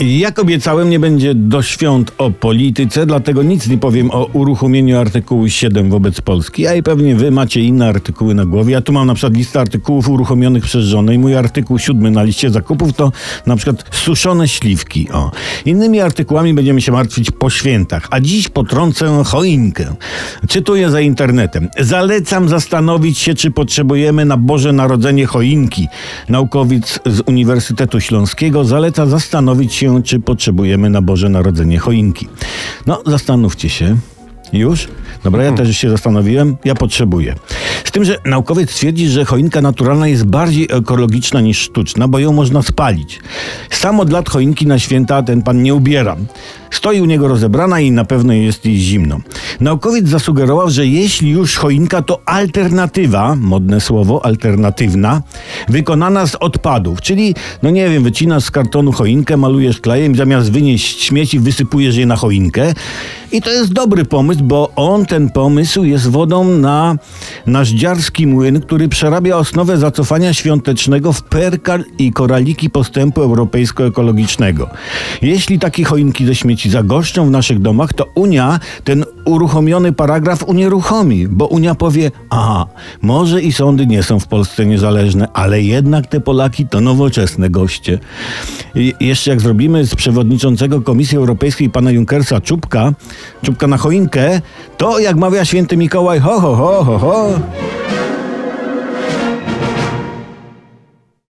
Jak obiecałem, nie będzie do świąt o polityce, dlatego nic nie powiem o uruchomieniu artykułu 7 wobec Polski. A i pewnie wy macie inne artykuły na głowie. Ja tu mam na przykład listę artykułów uruchomionych przez żonę i mój artykuł 7 na liście zakupów to na przykład suszone śliwki. O. Innymi artykułami będziemy się martwić po świętach. A dziś potrącę choinkę. Czytuję za internetem. Zalecam zastanowić się, czy potrzebujemy na Boże Narodzenie choinki. Naukowiec z Uniwersytetu Śląskiego zaleca zastanowić się, czy potrzebujemy na Boże Narodzenie choinki. No, zastanówcie się. Już? Dobra, ja też się zastanowiłem. Ja potrzebuję. Z tym, że naukowiec twierdzi, że choinka naturalna jest bardziej ekologiczna niż sztuczna, bo ją można spalić. Sam od lat choinki na święta ten pan nie ubiera. Stoi u niego rozebrana i na pewno jest jej zimno. Naukowiec zasugerował, że jeśli już choinka, to alternatywa, modne słowo, alternatywna, wykonana z odpadów. Czyli, no nie wiem, wycinasz z kartonu choinkę, malujesz klejem, zamiast wynieść śmieci, wysypujesz je na choinkę. I to jest dobry pomysł, bo on, ten pomysł, jest wodą na nasz dziarski młyn, który przerabia osnowę zacofania świątecznego w perkal i koraliki postępu europejsko-ekologicznego. Jeśli takie choinki ze śmieci zagoszczą w naszych domach, to Unia ten uruchomiony paragraf unieruchomi, bo Unia powie, aha, może i sądy nie są w Polsce niezależne, ale jednak te Polaki to nowoczesne goście. I jeszcze jak zrobimy z przewodniczącego Komisji Europejskiej pana Junkersa czubka, czubka na choinkę, to jak mawia święty Mikołaj, ho, ho, ho, ho, ho.